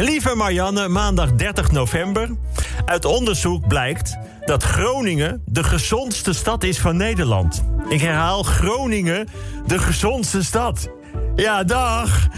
Lieve Marianne, maandag 30 november. Uit onderzoek blijkt dat Groningen de gezondste stad is van Nederland. Ik herhaal, Groningen de gezondste stad. Ja, dag.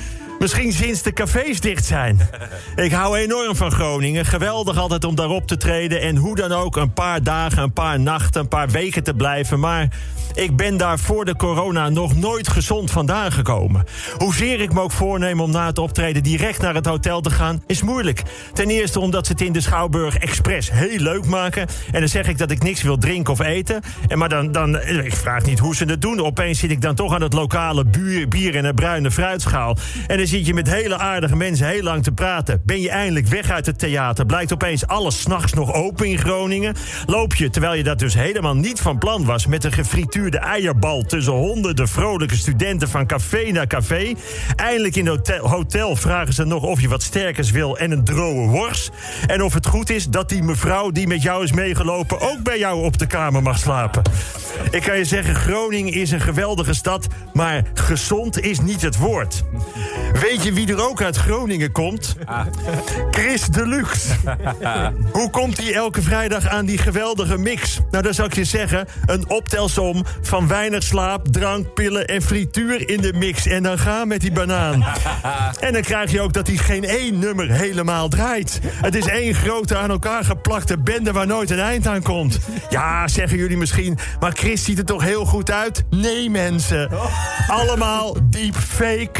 Misschien sinds de cafés dicht zijn. Ik hou enorm van Groningen. Geweldig altijd om daarop te treden. En hoe dan ook een paar dagen, een paar nachten, een paar weken te blijven. Maar ik ben daar voor de corona nog nooit gezond vandaan gekomen. Hoezeer ik me ook voorneem om na het optreden direct naar het hotel te gaan, is moeilijk. Ten eerste omdat ze het in de Schouwburg expres heel leuk maken. En dan zeg ik dat ik niks wil drinken of eten. En maar dan, dan, ik vraag niet hoe ze het doen. Opeens zit ik dan toch aan het lokale bier, bier in een bruine fruitschaal. En dan zit je met hele aardige mensen heel lang te praten. Ben je eindelijk weg uit het theater? Blijkt opeens alles s'nachts nog open in Groningen? Loop je, terwijl je dat dus helemaal niet van plan was... met een gefrituurde eierbal tussen honderden vrolijke studenten... van café naar café. Eindelijk in het hotel, vragen ze nog of je wat sterkers wil... en een droge worst. En of het goed is dat die mevrouw die met jou is meegelopen... ook bij jou op de kamer mag slapen. Ik kan je zeggen, Groningen is een geweldige stad... maar gezond is niet het woord. Weet je wie er ook uit Groningen komt? Chris Deluxe. Hoe komt hij elke vrijdag aan die geweldige mix? Nou, dan zou ik je zeggen, een optelsom van weinig slaap, drank, pillen en frituur in de mix. En dan ga met die banaan. En dan krijg je ook dat hij geen één nummer helemaal draait. Het is één grote aan elkaar geplakte bende waar nooit een eind aan komt. Ja, zeggen jullie misschien, maar Chris ziet er toch heel goed uit? Nee, mensen. Allemaal deepfake.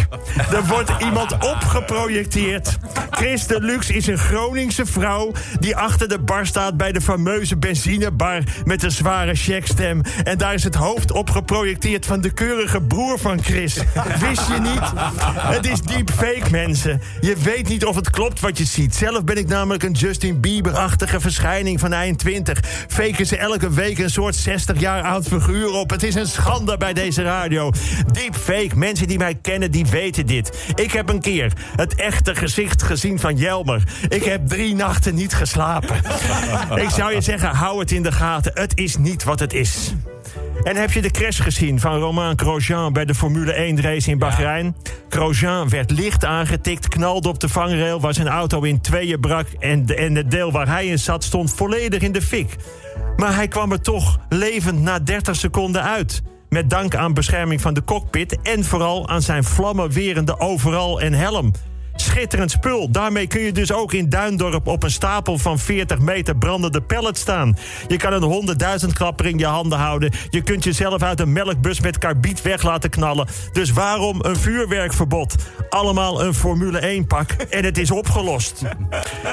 Er wordt iemand opgeprojecteerd. Chris de Lux is een Groningse vrouw die achter de bar staat bij de fameuze benzinebar met een zware checkstem. En daar is het hoofd op geprojecteerd van de keurige broer van Chris. Wist je niet? Het is deepfake, mensen. Je weet niet of het klopt wat je ziet. Zelf ben ik namelijk een Justin Bieber-achtige verschijning van eind 20. Faken ze elke week een soort 60 jaar oud figuur op. Het is een schande bij deze radio. Deepfake, mensen die mij kennen, die weten dit. Ik heb een keer het echte gezicht gezien van Jelmer. Ik heb drie nachten niet geslapen. Ik zou je zeggen, hou het in de gaten. Het is niet wat het is. En heb je de crash gezien van Romain Grosjean bij de Formule 1 race in Bahrein? Grosjean werd licht aangetikt, knalde op de vangrail, waar zijn auto in tweeën brak en, de, en het deel waar hij in zat stond volledig in de fik. Maar hij kwam er toch levend na 30 seconden uit. Met dank aan bescherming van de cockpit en vooral aan zijn vlammenwerende overal en helm. Schitterend spul. Daarmee kun je dus ook in Duindorp op een stapel van 40 meter brandende pellets staan. Je kan een honderdduizend klapper in je handen houden. Je kunt jezelf uit een melkbus met karbiet weg laten knallen. Dus waarom een vuurwerkverbod? Allemaal een Formule 1 pak en het is opgelost.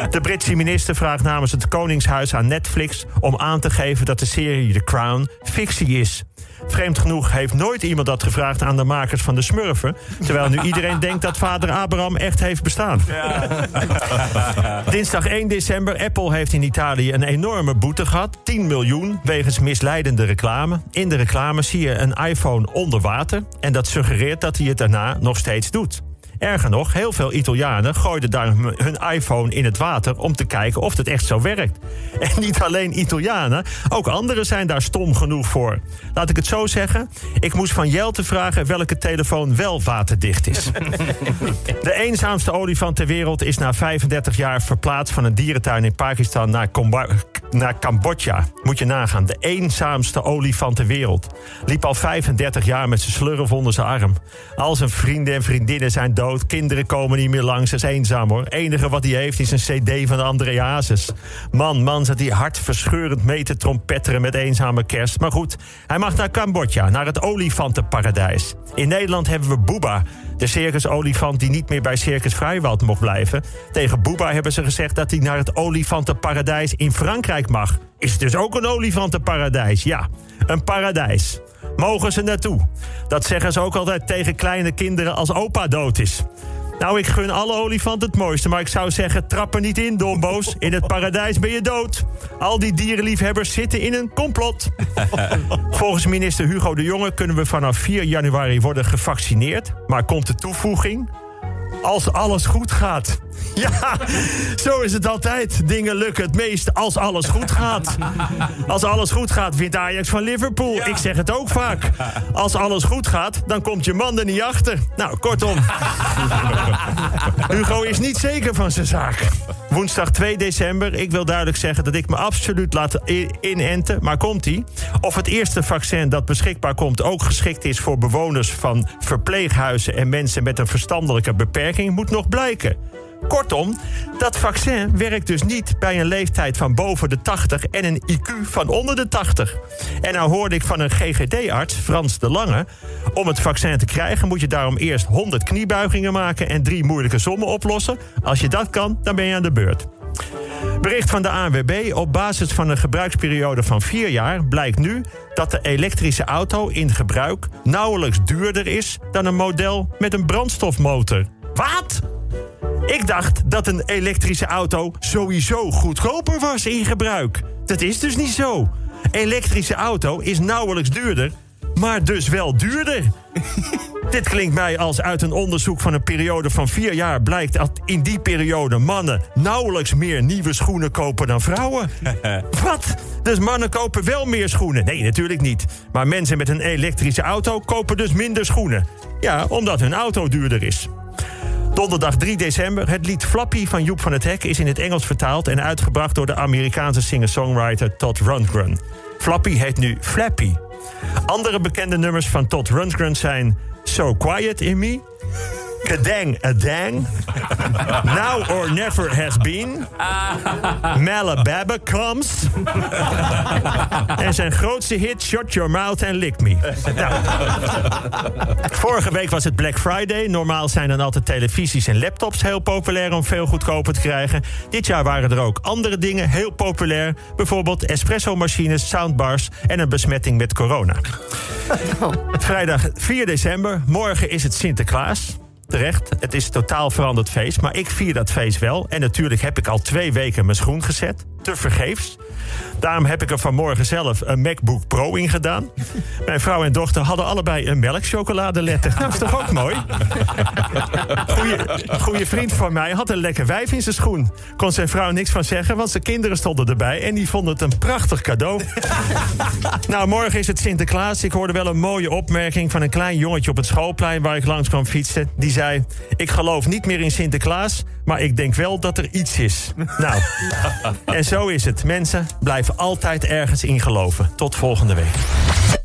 De Britse minister vraagt namens het Koningshuis aan Netflix om aan te geven dat de serie The Crown fictie is. Vreemd genoeg heeft nooit iemand dat gevraagd aan de makers van de Smurfen. Terwijl nu iedereen denkt dat vader Abraham echt heeft bestaan. Dinsdag 1 december. Apple heeft in Italië een enorme boete gehad. 10 miljoen wegens misleidende reclame. In de reclame zie je een iPhone onder water. En dat suggereert dat hij het daarna nog steeds doet. Erger nog, heel veel Italianen gooiden daar hun iPhone in het water om te kijken of het echt zo werkt. En niet alleen Italianen, ook anderen zijn daar stom genoeg voor. Laat ik het zo zeggen, ik moest van Jelte vragen welke telefoon wel waterdicht is. De eenzaamste olifant ter wereld is na 35 jaar verplaatst van een dierentuin in Pakistan naar, naar Cambodja. Moet je nagaan, de eenzaamste olifant ter wereld. Liep al 35 jaar met zijn slurf onder zijn arm. Al zijn vrienden en vriendinnen zijn dood Kinderen komen niet meer langs. Dat is eenzaam hoor. Het enige wat hij heeft is een cd van André Hazes. Man, man, zat hij hartverscheurend mee te trompetteren met eenzame kerst. Maar goed, hij mag naar Cambodja, naar het olifantenparadijs. In Nederland hebben we Booba, de circusolifant die niet meer bij Circus Vrijwald mocht blijven. Tegen Booba hebben ze gezegd dat hij naar het olifantenparadijs in Frankrijk mag. Is het dus ook een olifantenparadijs? Ja, een paradijs. Mogen ze naartoe? Dat zeggen ze ook altijd tegen kleine kinderen als opa dood is. Nou, ik gun alle olifanten het mooiste, maar ik zou zeggen: trap er niet in, domboos. In het paradijs ben je dood. Al die dierenliefhebbers zitten in een complot. Volgens minister Hugo de Jonge kunnen we vanaf 4 januari worden gevaccineerd. Maar komt de toevoeging? Als alles goed gaat. Ja, zo is het altijd. Dingen lukken het meest als alles goed gaat. Als alles goed gaat, wint Ajax van Liverpool. Ik zeg het ook vaak. Als alles goed gaat, dan komt je man er niet achter. Nou, kortom. Hugo is niet zeker van zijn zaak. Woensdag 2 december. Ik wil duidelijk zeggen dat ik me absoluut laat inenten. Maar komt-ie? Of het eerste vaccin dat beschikbaar komt ook geschikt is voor bewoners van verpleeghuizen en mensen met een verstandelijke beperking, moet nog blijken. Kortom, dat vaccin werkt dus niet bij een leeftijd van boven de 80 en een IQ van onder de 80. En nou hoorde ik van een GGD-arts, Frans de Lange... om het vaccin te krijgen moet je daarom eerst 100 kniebuigingen maken... en drie moeilijke sommen oplossen. Als je dat kan, dan ben je aan de beurt. Bericht van de ANWB. Op basis van een gebruiksperiode van vier jaar blijkt nu dat de elektrische auto in gebruik nauwelijks duurder is dan een model met een brandstofmotor. Wat? Ik dacht dat een elektrische auto sowieso goedkoper was in gebruik. Dat is dus niet zo. Elektrische auto is nauwelijks duurder, maar dus wel duurder. Dit klinkt mij als uit een onderzoek van een periode van vier jaar blijkt dat in die periode mannen nauwelijks meer nieuwe schoenen kopen dan vrouwen. Wat? Dus mannen kopen wel meer schoenen? Nee, natuurlijk niet. Maar mensen met een elektrische auto kopen dus minder schoenen. Ja, omdat hun auto duurder is. Donderdag 3 december. Het lied Flappy van Joep van het Hek is in het Engels vertaald en uitgebracht door de Amerikaanse singer-songwriter Todd Rundgren. Flappy heet nu Flappy. Andere bekende nummers van Todd Rundgren zijn So Quiet in Me, Kadang a Dang, Now or Never Has Been, Malababa Comes en zijn grootste hit Shut Your Mouth and Lick Me. Nou, vorige week was het Black Friday. Normaal zijn dan altijd televisies en laptops heel populair om veel goedkoper te krijgen. Dit jaar waren er ook andere dingen heel populair. Bijvoorbeeld espresso-machines, soundbars en een besmetting met corona. Vrijdag 4 december, morgen is het Sinterklaas terecht. Het is totaal veranderd feest. Maar ik vier dat feest wel. En natuurlijk heb ik al twee weken mijn schoen gezet. Te vergeefs. Daarom heb ik er vanmorgen zelf een MacBook Pro in gedaan. Mijn vrouw en dochter hadden allebei een melkchocoladeletter. Dat is toch ook mooi? Een goede vriend van mij had een lekker wijf in zijn schoen. Kon zijn vrouw niks van zeggen, want zijn kinderen stonden erbij... en die vonden het een prachtig cadeau. nou, morgen is het Sinterklaas. Ik hoorde wel een mooie opmerking van een klein jongetje op het schoolplein... waar ik langs kwam fietsen. Die zei, ik geloof niet meer in Sinterklaas... maar ik denk wel dat er iets is. nou, en zo is het. Mensen blijven altijd ergens in geloven. Tot volgende week.